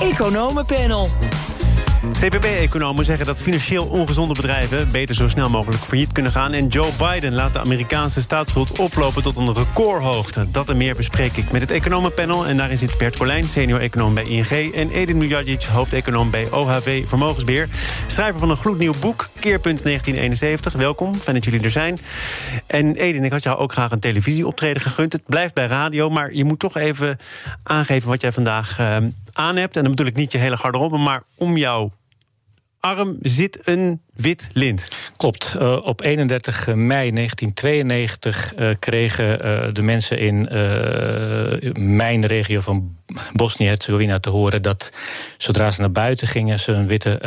Economenpanel. CPB-economen zeggen dat financieel ongezonde bedrijven beter zo snel mogelijk failliet kunnen gaan. En Joe Biden laat de Amerikaanse staatsschuld oplopen tot een recordhoogte. Dat en meer bespreek ik met het economenpanel. En daarin zit Bert Colijn, senior-econoom bij ING. En Edin Mujadjic, hoofdeconoom bij OHV Vermogensbeheer. Schrijver van een gloednieuw boek, Keerpunt 1971. Welkom, fijn dat jullie er zijn. En Edin, ik had jou ook graag een televisieoptreden gegund. Het blijft bij radio, maar je moet toch even aangeven wat jij vandaag uh, aan hebt. En dan bedoel ik niet je hele garderobe, maar om jouw arm zit een wit lint. Klopt. Uh, op 31 mei 1992 uh, kregen uh, de mensen in mijn regio van Bosnië-Herzegovina te horen dat zodra ze naar buiten gingen, ze een witte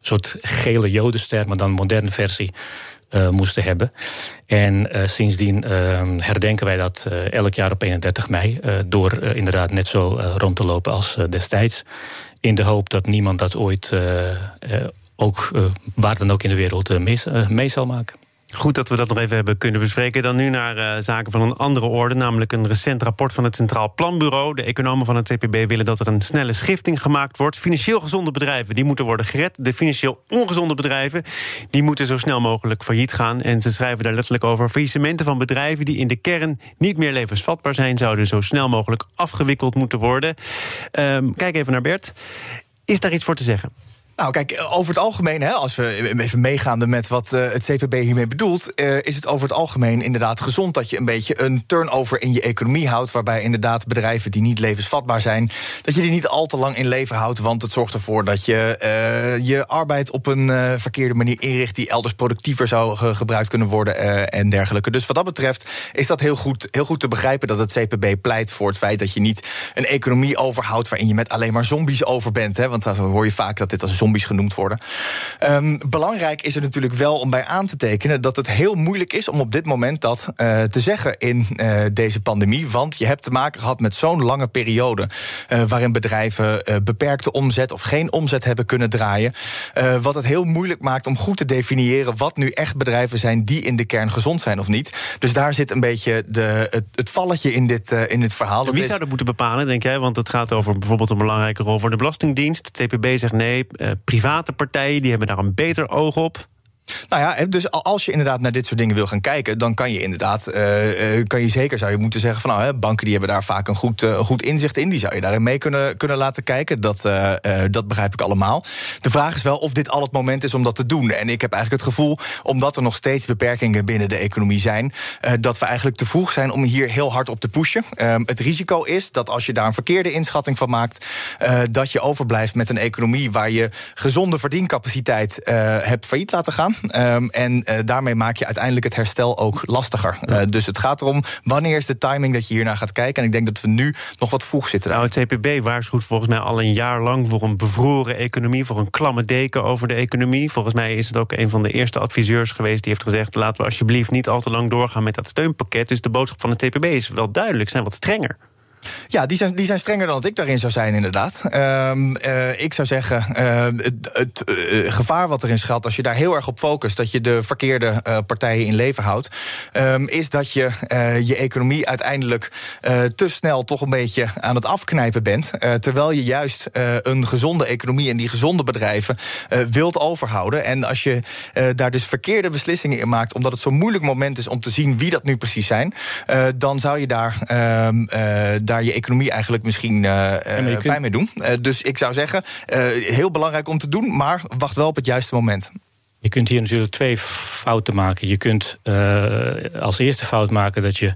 soort gele jodenster, maar dan moderne versie. Uh, moesten hebben. En uh, sindsdien uh, herdenken wij dat elk jaar op 31 mei. door inderdaad net zo rond te lopen als destijds. In de hoop dat niemand dat ooit ook waar dan ook in de wereld mee, mee zal maken. Goed dat we dat nog even hebben kunnen bespreken. Dan nu naar uh, zaken van een andere orde, namelijk een recent rapport van het Centraal Planbureau. De economen van het CPB willen dat er een snelle schifting gemaakt wordt. Financieel gezonde bedrijven die moeten worden gered. De financieel ongezonde bedrijven die moeten zo snel mogelijk failliet gaan. En ze schrijven daar letterlijk over. Faillissementen van bedrijven die in de kern niet meer levensvatbaar zijn, zouden zo snel mogelijk afgewikkeld moeten worden. Um, kijk even naar Bert. Is daar iets voor te zeggen? Nou, kijk, over het algemeen, hè, als we even meegaande met wat uh, het CPB hiermee bedoelt, uh, is het over het algemeen inderdaad gezond dat je een beetje een turnover in je economie houdt. Waarbij inderdaad bedrijven die niet levensvatbaar zijn, dat je die niet al te lang in leven houdt. Want het zorgt ervoor dat je je arbeid op een verkeerde manier inricht die elders productiever zou ge gebruikt kunnen worden en dergelijke. Dus wat dat betreft is dat heel goed, heel goed te begrijpen dat het CPB pleit voor het feit dat je niet een economie overhoudt waarin je met alleen maar zombies over bent. Hè, want dan hoor je vaak dat dit als zombies genoemd worden. Um, belangrijk is er natuurlijk wel om bij aan te tekenen dat het heel moeilijk is om op dit moment dat uh, te zeggen in uh, deze pandemie. Want je hebt te maken gehad met zo'n lange periode uh, waarin bedrijven beperkte omzet of geen omzet hebben kunnen draaien. wat het heel moeilijk maakt om goed te definiëren wat nu echt bedrijven zijn die in de kern gezond zijn of niet. Dus daar zit een beetje de, het, het valletje in dit, in dit verhaal. Wie zou dat moeten bepalen, denk jij? Want het gaat over bijvoorbeeld een belangrijke rol voor de Belastingdienst. Het TPB zegt nee, private partijen die hebben daar een beter oog op. Nou ja, dus als je inderdaad naar dit soort dingen wil gaan kijken, dan kan je inderdaad, uh, kan je zeker zou je moeten zeggen van nou, hè, banken die hebben daar vaak een goed, uh, goed inzicht in, die zou je daarin mee kunnen, kunnen laten kijken. Dat, dat begrijp ik allemaal. De vraag is wel of dit al het moment is om dat te doen. En ik heb eigenlijk het gevoel, omdat er nog steeds beperkingen binnen de economie zijn, dat we eigenlijk te vroeg zijn om hier heel hard op te pushen. Ehm, het risico is dat als je daar een verkeerde inschatting van maakt, dat je overblijft met een economie waar je gezonde verdiencapaciteit hebt failliet laten gaan. Um, en uh, daarmee maak je uiteindelijk het herstel ook lastiger. Uh, dus het gaat erom wanneer is de timing dat je hiernaar gaat kijken. En ik denk dat we nu nog wat vroeg zitten. Nou, het CPB waarschuwt volgens mij al een jaar lang voor een bevroren economie, voor een klamme deken over de economie. Volgens mij is het ook een van de eerste adviseurs geweest die heeft gezegd: laten we alsjeblieft niet al te lang doorgaan met dat steunpakket. Dus de boodschap van het CPB is wel duidelijk, zijn wat strenger. Ja, die zijn, die zijn strenger dan dat ik daarin zou zijn, inderdaad. Um, uh, ik zou zeggen, uh, het, het uh, gevaar wat erin schuilt, als je daar heel erg op focust, dat je de verkeerde partijen in leven houdt, um, is dat je je economie uiteindelijk te snel toch een beetje aan het afknijpen bent. terwijl je juist een gezonde economie en die gezonde bedrijven wilt overhouden. En als je daar dus verkeerde beslissingen in maakt, omdat het zo'n moeilijk moment is om te zien wie dat nu precies zijn, dan zou je daar ehm, daar je economie eigenlijk misschien uh, kunt... bij mee doen. Uh, dus ik zou zeggen, heel belangrijk om te doen, maar wacht wel op het juiste moment. Je kunt hier natuurlijk twee fouten maken. Je kunt als eerste fout maken dat je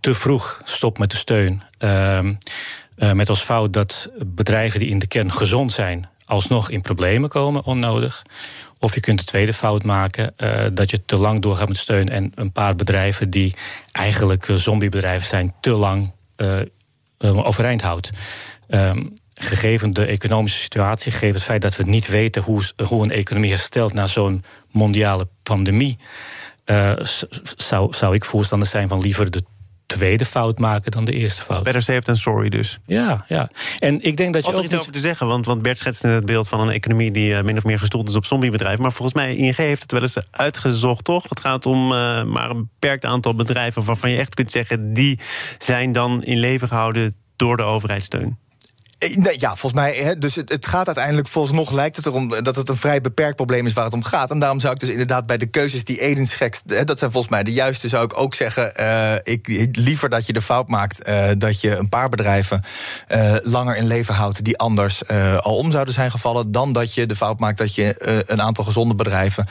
te vroeg stopt met de steun. Ehm, met als fout dat bedrijven die in de kern gezond zijn, alsnog in problemen komen, onnodig. Of je kunt de tweede fout maken, uh, dat je te lang doorgaat met steun en een paar bedrijven die eigenlijk zombiebedrijven zijn, te lang overeind houdt. Ehm, gegeven de economische situatie, gegeven het feit dat we niet weten hoe, hoe een economie herstelt na zo'n mondiale pandemie, uh, zou, zou ik voorstander zijn van liever de tweede fout maken dan de eerste fout. Better safe than sorry dus. Ja, ja. En ik denk dat je Wat er iets over te zeggen, want, want Bert schetst het beeld van een economie die uh, min of meer gestoeld is op zombiebedrijven. Maar volgens mij, ING heeft het wel eens uitgezocht, toch? Het gaat om uh, maar een beperkt aantal bedrijven waarvan je echt kunt zeggen, die zijn dan in leven gehouden door de overheidssteun. Eh, nee, ja, volgens mij. Hè, dus het, het, gaat uiteindelijk. Volgens nog lijkt het erom dat het een vrij beperkt probleem is waar het om gaat. En daarom zou ik dus inderdaad bij de keuzes die Eden schetst. Dat zijn volgens mij de juiste. Zou ik ook zeggen. Uh, ik, liever dat je de fout maakt. Dat je een paar bedrijven langer in leven houdt. die anders al om zouden zijn gevallen. dan dat je de fout maakt dat je een aantal gezonde bedrijven.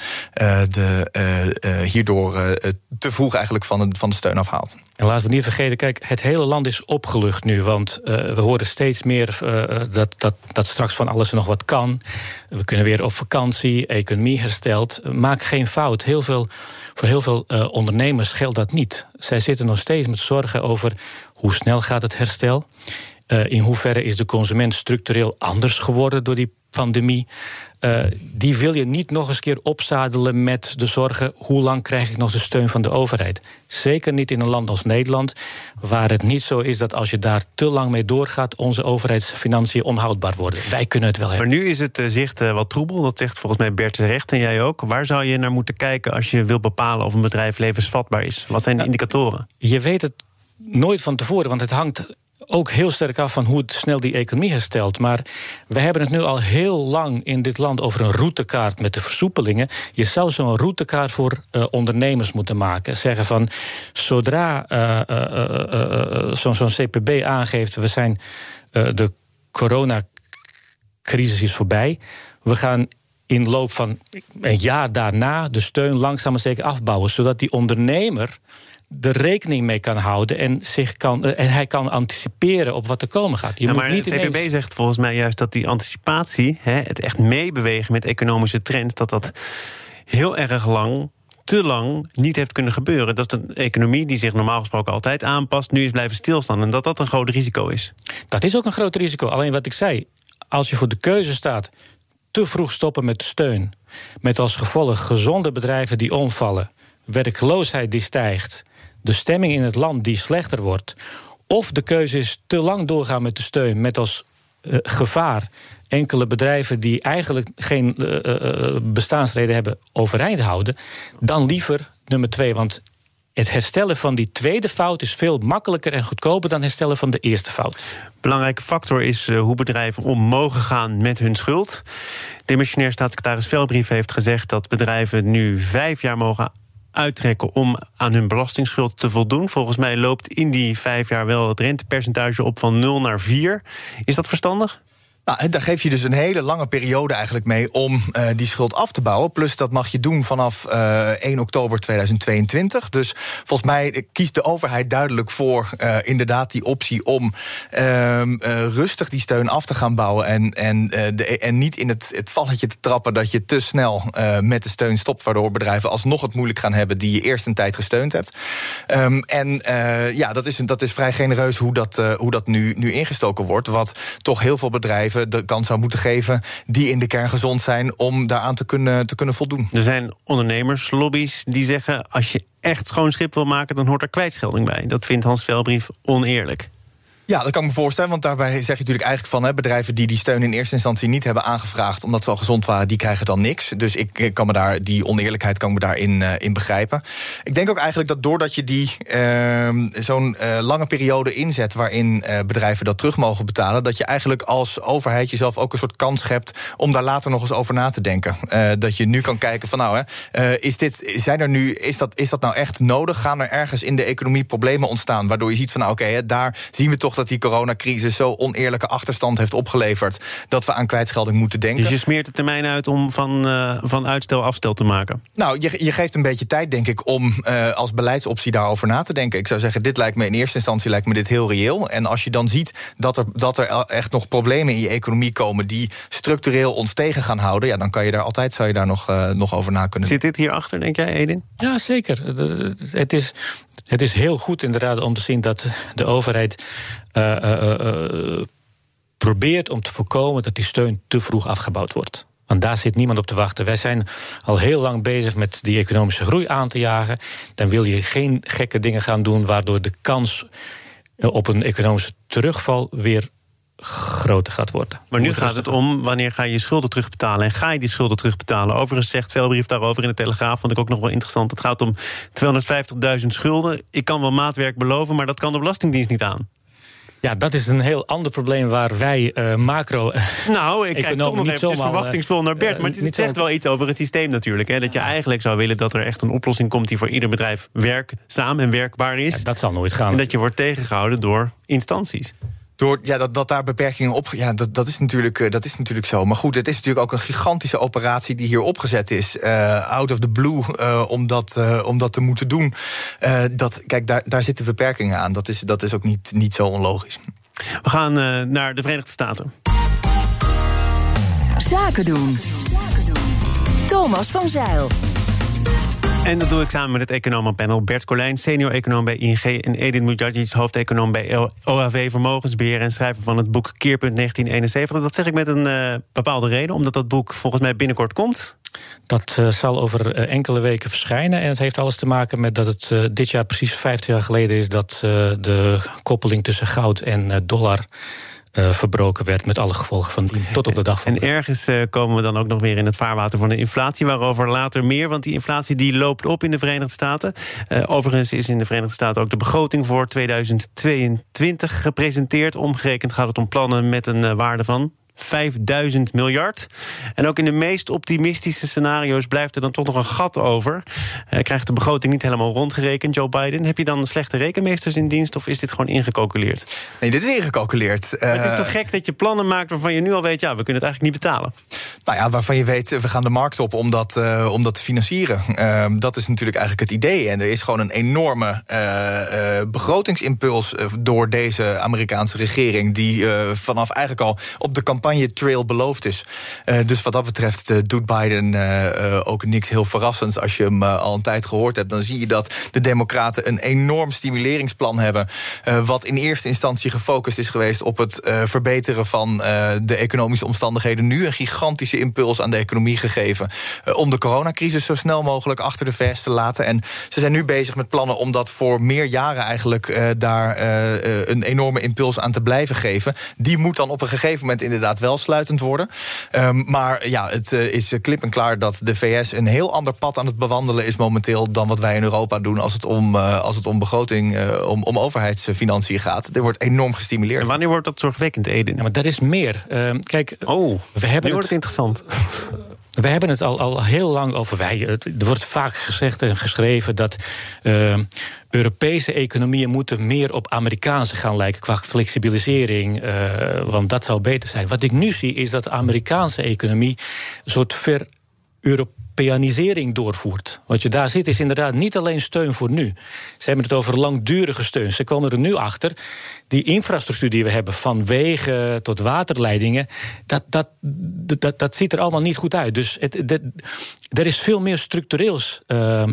de, hierdoor te vroeg eigenlijk van de, van de steun afhaalt. En laten we niet vergeten, kijk, het hele land is opgelucht nu. Want we horen steeds meer dat, dat, dat straks van alles nog wat kan. We kunnen weer op vakantie, economie herstelt. Maak geen fout. Heel veel, voor heel veel uh, ondernemers geldt dat niet. Zij zitten nog steeds met zorgen over hoe snel gaat het herstel. Uh, in hoeverre is de consument structureel anders geworden door die pandemie. Uh, die wil je niet nog eens keer opzadelen met de zorgen: hoe lang krijg ik nog de steun van de overheid? Zeker niet in een land als Nederland, waar het niet zo is dat als je daar te lang mee doorgaat, onze overheidsfinanciën onhoudbaar worden. Wij kunnen het wel hebben. Maar nu is het zicht wat troebel, dat zegt volgens mij Bert terecht en jij ook. Waar zou je naar moeten kijken als je wil bepalen of een bedrijf levensvatbaar is? Wat zijn de indicatoren? Je weet het nooit van tevoren, want het hangt ook heel sterk af van hoe snel die economie herstelt. Maar we hebben het nu al heel lang in dit land over een routekaart met de versoepelingen. Je zou zo'n routekaart voor uh, ondernemers moeten maken. Zeggen van zodra uh, uh, zo'n zo CPB aangeeft, we zijn de coronacrisis is voorbij. We gaan in loop van een jaar daarna de steun langzaam maar zeker afbouwen, zodat die ondernemer er rekening mee kan houden en, zich kan, en hij kan anticiperen op wat er komen gaat. Je ja, maar niet het CPB zegt volgens mij juist dat die anticipatie, hè, het echt meebewegen met economische trends, dat dat heel erg lang te lang niet heeft kunnen gebeuren. Dat is een economie die zich normaal gesproken altijd aanpast, nu is blijven stilstaan. En dat dat een groot risico is. Dat is ook een groot risico. Alleen wat ik zei, als je voor de keuze staat te vroeg stoppen met de steun, met als gevolg gezonde bedrijven die omvallen, werkloosheid die stijgt de stemming in het land die slechter wordt. Of de keuze is te lang doorgaan met de steun, met als uh, gevaar enkele bedrijven die eigenlijk geen uh, bestaansreden hebben overeind houden, dan liever nummer twee. Want het herstellen van die tweede fout is veel makkelijker en goedkoper dan herstellen van de eerste fout. Belangrijke factor is hoe bedrijven om mogen gaan met hun schuld. Demissionair staatssecretaris Velbrief heeft gezegd dat bedrijven nu vijf jaar mogen uittrekken om aan hun belastingsschuld te voldoen. Volgens mij loopt in die vijf jaar wel het rentepercentage op van 0 naar 4. Is dat verstandig? Nou, daar geef je dus een hele lange periode eigenlijk mee om uh, die schuld af te bouwen. Plus dat mag je doen vanaf uh, eh, 1 oktober 2022. Dus volgens mij kiest de overheid duidelijk voor uh, inderdaad die optie om ehm, rustig die steun af te gaan bouwen. En, en, en niet in het, het valletje te trappen dat je te snel met de steun stopt. Waardoor bedrijven alsnog het moeilijk gaan hebben die je eerst een tijd gesteund hebt. Um, en ja, dat is, dat is vrij genereus hoe dat, hoe dat nu, nu ingestoken wordt. Wat toch heel veel bedrijven de kans zou moeten geven die in de kern gezond zijn om daaraan te kunnen, te kunnen voldoen. Er zijn ondernemerslobby's die zeggen als je echt schoon schip wil maken, dan hoort er kwijtschelding bij. Dat vindt Hans Velbrief oneerlijk. Ja, dat kan ik me voorstellen. Want daarbij zeg je natuurlijk eigenlijk van... Hè, bedrijven die die steun in eerste instantie niet hebben aangevraagd... omdat ze al gezond waren, die krijgen dan niks. Dus ik kan me daar, die oneerlijkheid kan me daarin uh, in begrijpen. Ik denk ook eigenlijk dat doordat je die uh, zo'n uh, lange periode inzet... waarin uh, bedrijven dat terug mogen betalen... dat je eigenlijk als overheid jezelf ook een soort kans schept... om daar later nog eens over na te denken. dat je nu kan kijken van nou, hè, is, dit, zijn er nu, is, dat, is dat nou echt nodig? Gaan er ergens in de economie problemen ontstaan... waardoor je ziet van nou oké, daar zien we toch dat die coronacrisis zo oneerlijke achterstand heeft opgeleverd dat we aan kwijtschelding moeten denken. Dus je smeert de termijn uit om van, uh, van uitstel afstel te maken? Nou, je, je geeft een beetje tijd, denk ik, om uh, als beleidsoptie daarover na te denken. Ik zou zeggen, dit lijkt me in eerste instantie lijkt me dit heel reëel. En als je dan ziet dat er, dat er echt nog problemen in je economie komen die structureel ons tegen gaan houden, ja, dan kan je daar altijd zou je daar nog, uh, nog over na kunnen Zit dit hierachter, denk jij, Edin? Ja, zeker. Het is het is heel goed inderdaad om te zien dat de overheid probeert om te voorkomen dat die steun te vroeg afgebouwd wordt. Want daar zit niemand op te wachten. Wij zijn al heel lang bezig met die economische groei aan te jagen. Dan wil je geen gekke dingen gaan doen waardoor de kans op een economische terugval weer groter gaat worden. Maar nu gaat het om wanneer ga je je schulden terugbetalen en ga je die schulden terugbetalen. Overigens zegt Velbrief daarover in de Telegraaf, vond ik ook nog wel interessant. Het gaat om 250.000 schulden. Ik kan wel maatwerk beloven, maar dat kan de Belastingdienst niet aan. Ja, dat is een heel ander probleem waar wij uh, macro. Nou, ik kijk toch nog even verwachtingsvol naar Bert. Maar het, zegt wel iets over het systeem natuurlijk. Hè, dat je eigenlijk zou willen dat er echt een oplossing komt die voor ieder bedrijf werkzaam en werkbaar is. dat zal nooit gaan. En dat je wordt tegengehouden door instanties. Door, ja, dat, dat daar beperkingen op. Ja, dat, dat, is natuurlijk, uh, dat is natuurlijk zo. Maar goed, het is natuurlijk ook een gigantische operatie die hier opgezet is. Uh, out of the blue, uh, om, dat, om dat te moeten doen. dat, kijk, daar, daar zitten beperkingen aan. Dat is, dat is ook niet, niet zo onlogisch. We gaan naar de Verenigde Staten. Zaken doen. Thomas van Zeil. En dat doe ik samen met het economenpanel Bert Colijn, senior econoom bij ING... en Edin Mujadjic, hoofdeconoom bij OAV Vermogensbeheer... en schrijver van het boek Keerpunt 1971. Dat zeg ik met een uh, bepaalde reden, omdat dat boek volgens mij binnenkort komt. Dat uh, zal over uh, enkele weken verschijnen. En het heeft alles te maken met dat het dit jaar precies 50 jaar geleden is... dat de koppeling tussen goud en dollar uh, verbroken werd met alle gevolgen van dien tot op de dag van. En ergens uh, komen we dan ook nog weer in het vaarwater van de inflatie, waarover later meer, want die inflatie die loopt op in de Verenigde Staten. Uh, overigens is in de Verenigde Staten ook de begroting voor 2022 gepresenteerd. Omgerekend gaat het om plannen met een waarde van 5000 miljard. En ook in de meest optimistische scenario's blijft er dan toch nog een gat over. Uh, krijgt de begroting niet helemaal rondgerekend, Joe Biden. Heb je dan slechte rekenmeesters in dienst of is dit gewoon ingecalculeerd? Nee, dit is ingecalculeerd. het is toch gek dat je plannen maakt waarvan je nu al weet... ja, we kunnen het eigenlijk niet betalen. Nou ja, waarvan je weet, we gaan de markt op om dat, uh, om dat te financieren. Uh, dat is natuurlijk eigenlijk het idee. En er is gewoon een enorme uh, begrotingsimpuls door deze Amerikaanse regering... die vanaf eigenlijk al op de campagne campagne-trail beloofd is. Uh, dus wat dat betreft uh, doet Biden uh, ook niks heel verrassends. Als je hem al een tijd gehoord hebt, dan zie je dat de Democraten een enorm stimuleringsplan hebben. wat in eerste instantie gefocust is geweest op het verbeteren van de economische omstandigheden. Nu een gigantische impuls aan de economie gegeven. om de coronacrisis zo snel mogelijk achter de VS te laten. En ze zijn nu bezig met plannen om dat voor meer jaren eigenlijk daar een enorme impuls aan te blijven geven. Die moet dan op een gegeven moment inderdaad wel sluitend worden. Um, maar ja, het uh, is klip en klaar dat de VS een heel ander pad aan het bewandelen is momenteel dan wat wij in Europa doen als het om, uh, als het om begroting, uh, om, om overheidsfinanciën gaat. Er wordt enorm gestimuleerd. En wanneer wordt dat zorgwekkend, Eden? Ja, maar dat is meer. Ehm, kijk, oh, we hebben nu wordt het interessant. We hebben het al, al heel lang over wij. Er wordt vaak gezegd en geschreven dat uh, Europese economieën moeten meer op Amerikaanse gaan lijken qua flexibilisering. Uh, want dat zou beter zijn. Wat ik nu zie is dat de Amerikaanse economie een soort ver Europeanisering doorvoert. Wat je daar ziet is inderdaad niet alleen steun voor nu. Ze hebben het over langdurige steun. Ze komen er nu achter. Die infrastructuur die we hebben, van wegen tot waterleidingen, dat, dat, dat, dat ziet er allemaal niet goed uit. Dus er is veel meer structureels uh,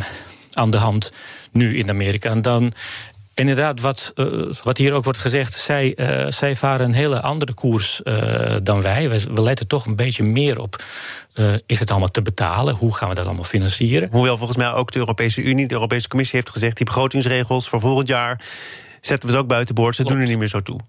aan de hand nu in Amerika. Dan inderdaad, wat, uh, wat hier ook wordt gezegd, zij, uh, zij varen een hele andere koers uh, dan wij. We, we, letten toch een beetje meer op. is het allemaal te betalen? Hoe gaan we dat allemaal financieren? Hoewel volgens mij ook de Europese Unie, de Europese Commissie heeft gezegd... die begrotingsregels voor volgend jaar zetten we ze ook buiten boord. Ze doen er niet meer zo toe.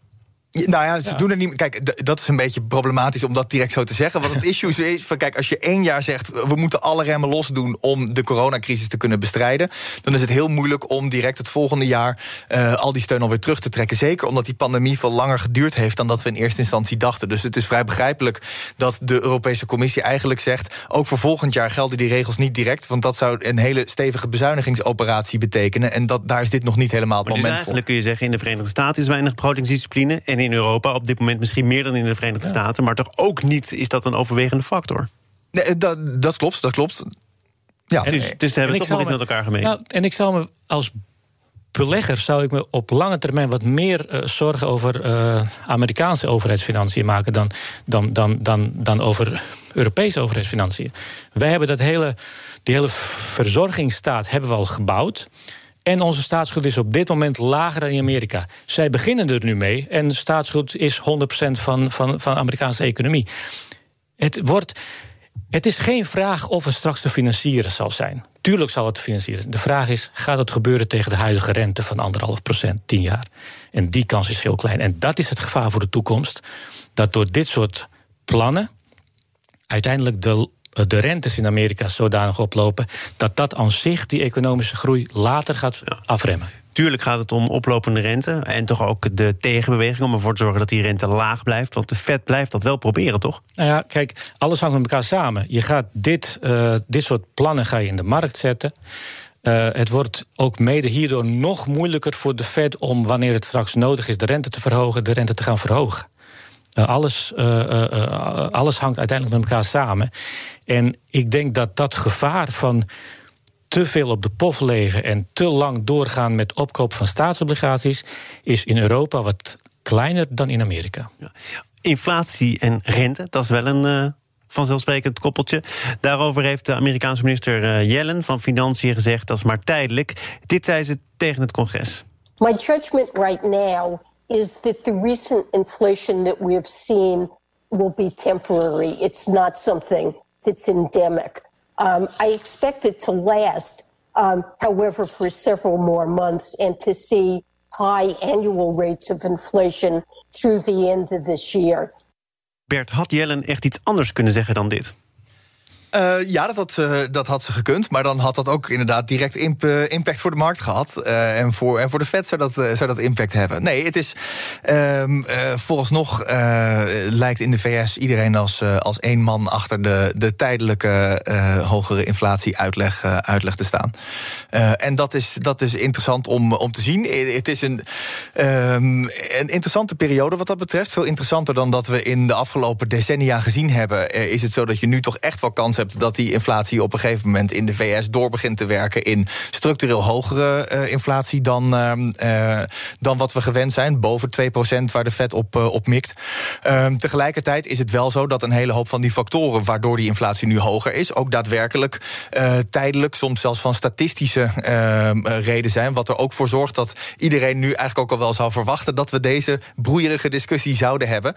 Nou ja, ze doen er niet. Kijk, dat is een beetje problematisch om dat direct zo te zeggen. Want het issue is van, kijk, als je één jaar zegt we moeten alle remmen los doen om de coronacrisis te kunnen bestrijden, dan is het heel moeilijk om direct het volgende jaar uh, al die steun alweer terug te trekken. Zeker omdat die pandemie veel langer geduurd heeft dan dat we in eerste instantie dachten. Dus het is vrij begrijpelijk dat de Europese Commissie eigenlijk zegt: ook voor volgend jaar gelden die regels niet direct, want dat zou een hele stevige bezuinigingsoperatie betekenen. En dat, daar is dit nog niet helemaal het maar moment dus eigenlijk kun je zeggen: in de Verenigde Staten is weinig begrotingsdiscipline en in Europa op dit moment misschien meer dan in de Verenigde Staten. Maar toch ook niet is dat een overwegende factor. Nee, dat, dat klopt, dat klopt. Ja. Dus, dus hebben we toch wel iets met elkaar gemeen. Nou, en ik zou me als belegger zou ik me op lange termijn wat meer uh, zorgen over uh, Amerikaanse overheidsfinanciën maken dan, dan, dan, dan, dan over Europese overheidsfinanciën. Wij hebben dat hele, die hele verzorgingsstaat hebben we al gebouwd. En onze staatsschuld is op dit moment lager dan in Amerika. Zij beginnen er nu mee. En de staatsschuld is 100% van, van, van de Amerikaanse economie. Het, wordt, het is geen vraag of het straks te financieren zal zijn. Tuurlijk zal het te financieren. De vraag is: gaat het gebeuren tegen de huidige rente van anderhalf procent, tien jaar? En die kans is heel klein. En dat is het gevaar voor de toekomst. Dat door dit soort plannen uiteindelijk de de rentes in Amerika zodanig oplopen dat dat aan zich die economische groei later gaat afremmen. Tuurlijk gaat het om oplopende rente en toch ook de tegenbeweging om ervoor te zorgen dat die rente laag blijft. Want de Fed blijft dat wel proberen, toch? Nou ja, kijk, alles hangt met elkaar samen. Je gaat dit, uh, dit soort plannen ga je in de markt zetten. Uh, het wordt ook mede hierdoor nog moeilijker voor de Fed om, wanneer het straks nodig is, de rente te verhogen, de rente te gaan verhogen. Uh, alles, alles hangt uiteindelijk met elkaar samen. En ik denk dat dat gevaar van te veel op de pof leven en te lang doorgaan met opkoop van staatsobligaties is in Europa wat kleiner dan in Amerika. Ja. Inflatie en rente, dat is wel een uh, vanzelfsprekend koppeltje. Daarover heeft de Amerikaanse minister uh, Yellen van Financiën gezegd dat is maar tijdelijk. Dit zei ze tegen het congres. My judgment right now is that the recent inflation that we have seen will be temporary. It's not something that's endemic. Um, I expect it to last, um, however, for several more months and to see high annual rates of inflation through the end of this year. Bert, had Jellen echt iets anders kunnen zeggen dan dit? Uh, ja, dat had, dat had ze gekund. Maar dan had dat ook inderdaad direct uh, impact voor de markt gehad. en, voor, en voor de Fed zou dat, zou dat impact hebben. Nee, het is um, vooralsnog lijkt in de VS iedereen als, als één man achter de, de tijdelijke hogere inflatie uitleg, uitleg te staan. en dat is, dat is interessant om, om te zien. Het is een, um, een interessante periode wat dat betreft. Veel interessanter dan dat we in de afgelopen decennia gezien hebben. is het zo dat je nu toch echt wel kans hebt dat die inflatie op een gegeven moment in de VS door begint te werken in structureel hogere uh, inflatie dan, uh, dan wat we gewend zijn. Boven 2% waar de Fed op, uh, op mikt. Ehm, tegelijkertijd is het wel zo dat een hele hoop van die factoren waardoor die inflatie nu hoger is, ook daadwerkelijk tijdelijk, soms zelfs van statistische ehm, reden zijn. Wat er ook voor zorgt dat iedereen nu eigenlijk ook al wel zou verwachten dat we deze broeierige discussie zouden hebben.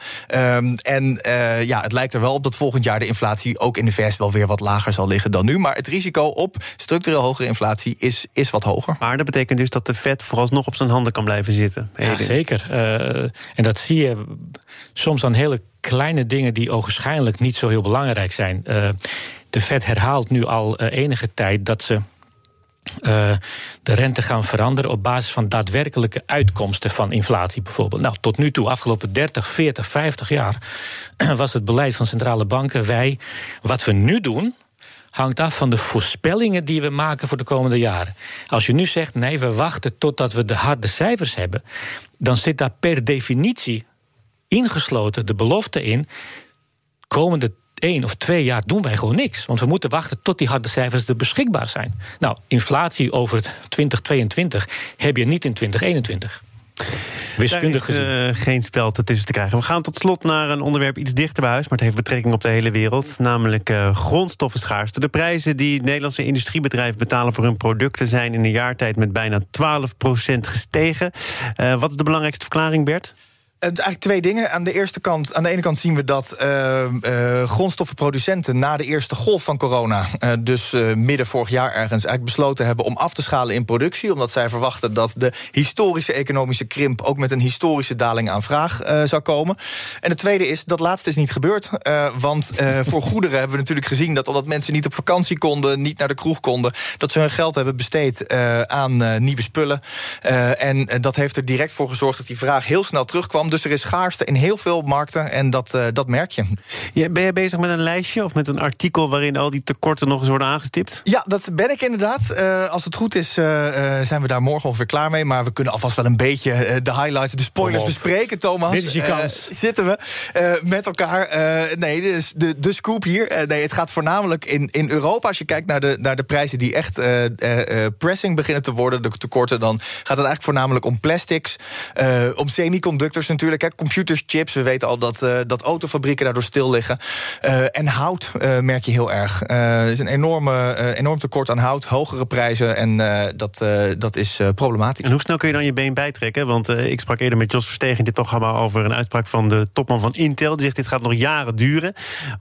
En ja, het lijkt er wel op dat volgend jaar de inflatie ook in de VS wel weer wat lager zal liggen dan nu. Maar het risico op structureel hogere inflatie is, is wat hoger. Maar dat betekent dus dat de Fed vooralsnog op zijn handen kan blijven zitten. Ja, zeker. Uh, en dat zie je soms aan hele kleine dingen die ogenschijnlijk niet zo heel belangrijk zijn. Uh, de Fed herhaalt nu al uh, enige tijd dat ze. Uh, de rente gaan veranderen op basis van daadwerkelijke uitkomsten van inflatie bijvoorbeeld. Nou, tot nu toe, afgelopen 30, 40, 50 jaar, was het beleid van centrale banken, wij, wat we nu doen, hangt af van de voorspellingen die we maken voor de komende jaren. Als je nu zegt, nee, we wachten totdat we de harde cijfers hebben, dan zit daar per definitie ingesloten de belofte in. Komende één of twee jaar doen wij gewoon niks. Want we moeten wachten tot die harde cijfers er beschikbaar zijn. Nou, inflatie over 2022 heb je niet in 2021. Wiskundig Daar is uh, geen spel tussen te krijgen. We gaan tot slot naar een onderwerp iets dichter bij huis... maar het heeft betrekking op de hele wereld. Namelijk uh, grondstoffenschaarste. De prijzen die Nederlandse industriebedrijven betalen... voor hun producten zijn in een jaartijd met bijna 12% gestegen. Uh, wat is de belangrijkste verklaring, Bert? Eigenlijk twee dingen. Aan de, eerste kant, aan de ene kant zien we dat uh, uh, grondstoffenproducenten na de eerste golf van corona, uh, dus midden vorig jaar ergens, eigenlijk besloten hebben om af te schalen in productie. Omdat zij verwachten dat de historische economische krimp ook met een historische daling aan vraag zou komen. En de tweede is, dat laatste is niet gebeurd. want voor goederen hebben we natuurlijk gezien dat omdat mensen niet op vakantie konden, niet naar de kroeg konden, dat ze hun geld hebben besteed aan nieuwe spullen. en dat heeft er direct voor gezorgd dat die vraag heel snel terugkwam. Dus er is schaarste in heel veel markten en dat, uh, dat merk je. Ja, ben je bezig met een lijstje of met een artikel waarin al die tekorten nog eens worden aangestipt? Ja, dat ben ik inderdaad. Uh, als het goed is, uh, zijn we daar morgen ongeveer klaar mee. Maar we kunnen alvast wel een beetje de highlights, de spoilers bespreken, Thomas. Dit is je kans. zitten we met elkaar. nee, de, de scoop hier. nee, het gaat voornamelijk in, in Europa. Als je kijkt naar de, naar de prijzen die echt pressing beginnen te worden, de tekorten, dan gaat het eigenlijk voornamelijk om plastics, om semiconductors natuurlijk. Hè, computers, chips. We weten al dat, uh, dat autofabrieken daardoor stil liggen. Uh, en hout uh, merk je heel erg. er is een enorme, enorm tekort aan hout, hogere prijzen. En dat, dat is problematisch. En hoe snel kun je dan je been bijtrekken? Want ik sprak eerder met Jos Verstegen in dit programma over een uitspraak van de topman van Intel. Die zegt: dit gaat nog jaren duren.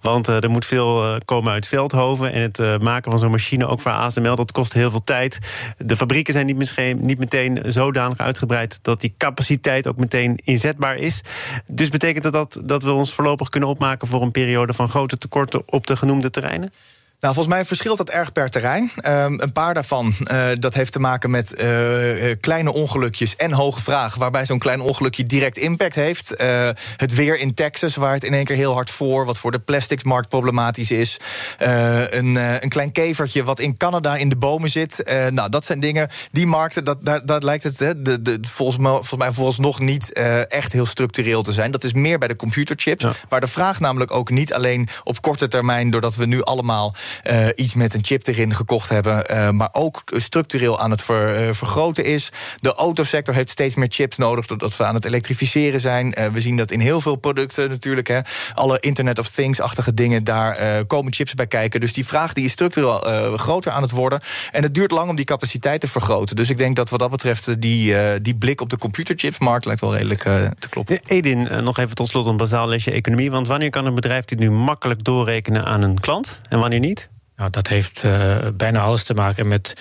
Want er moet veel komen uit Veldhoven. En het maken van zo'n machine, ook voor ASML, dat kost heel veel tijd. De fabrieken zijn niet, misschien, niet meteen zodanig uitgebreid dat die capaciteit ook meteen inzetbaar is. Dus betekent dat, dat dat we ons voorlopig kunnen opmaken voor een periode van grote tekorten op de genoemde terreinen? Nou, volgens mij verschilt dat erg per terrein. Um, een paar daarvan, uh, dat heeft te maken met uh, kleine ongelukjes en hoge vraag... waarbij zo'n klein ongelukje direct impact heeft. Uh, het weer in Texas, waar het in één keer heel hard voor... wat voor de plasticsmarkt problematisch is. een, een klein kevertje wat in Canada in de bomen zit. nou, dat zijn dingen, die markten, dat, daar, daar lijkt het de, de, volgens, mij, volgens mij vooralsnog niet echt heel structureel te zijn. Dat is meer bij de computerchips, ja. waar de vraag namelijk ook niet alleen op korte termijn... doordat we nu allemaal uh, iets met een chip erin gekocht hebben, uh, maar ook structureel aan het ver, uh, vergroten is. De autosector heeft steeds meer chips nodig, doordat we aan het elektrificeren zijn. we zien dat in heel veel producten natuurlijk. Hè. Alle Internet of Things-achtige dingen, daar komen chips bij kijken. Dus die vraag die is structureel groter aan het worden. En het duurt lang om die capaciteit te vergroten. Dus ik denk dat wat dat betreft die, die blik op de computerchipsmarkt lijkt wel redelijk te kloppen. Edin, nog even tot slot een bazaal lesje economie. Want wanneer kan een bedrijf dit nu makkelijk doorrekenen aan een klant en wanneer niet? Nou, dat heeft uh, bijna alles te maken met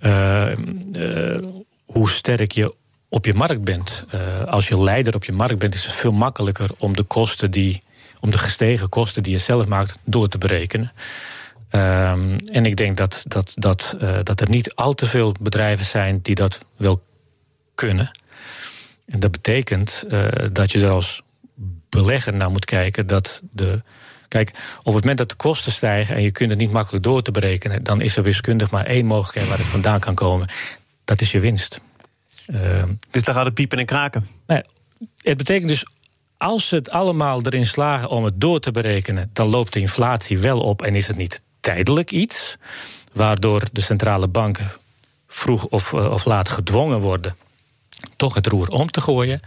uh, uh, hoe sterk je op je markt bent. als je leider op je markt bent, is het veel makkelijker om de kosten die, om de gestegen kosten die je zelf maakt, door te berekenen. Um, en ik denk dat, dat, dat, dat er niet al te veel bedrijven zijn die dat wel kunnen. En dat betekent dat je er als belegger naar moet kijken dat de Kijk, op het moment dat de kosten stijgen en je kunt het niet makkelijk door te berekenen, dan is er wiskundig maar één mogelijkheid waar het vandaan kan komen. Dat is je winst. Uh, dus dan gaat het piepen en kraken. Het betekent dus als ze het allemaal erin slagen om het door te berekenen, dan loopt de inflatie wel op en is het niet tijdelijk iets, waardoor de centrale banken vroeg of, eh, of laat gedwongen worden toch het roer om te gooien.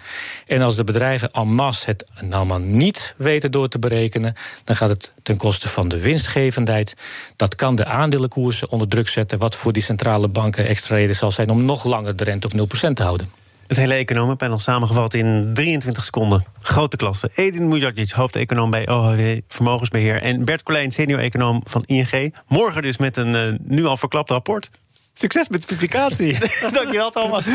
En als de bedrijven en masse het allemaal niet weten door te berekenen, dan gaat het ten koste van de winstgevendheid. Dat kan de aandelenkoersen onder druk zetten, wat voor die centrale banken extra reden zal zijn om nog langer de rente op 0% te houden. Het hele economenpanel samengevat in 23 seconden. Grote klasse. Edin Mujadjic, hoofdeconoom bij OHW Vermogensbeheer. En Bert Colijn, senior-econoom van ING. Morgen dus met een uh, nu al verklapt rapport. Succes met de publicatie. Dankjewel, Thomas.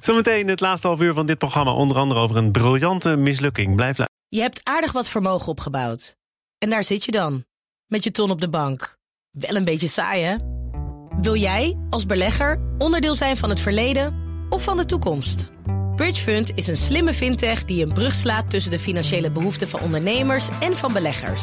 Zometeen het laatste half uur van dit programma. Onder andere over een briljante mislukking. Blijf luisteren. Je hebt aardig wat vermogen opgebouwd. En daar zit je dan. Met je ton op de bank. Wel een beetje saai, hè? Wil jij, als belegger, onderdeel zijn van het verleden of van de toekomst? Bridgefund is een slimme fintech die een brug slaat tussen de financiële behoeften van ondernemers en van beleggers.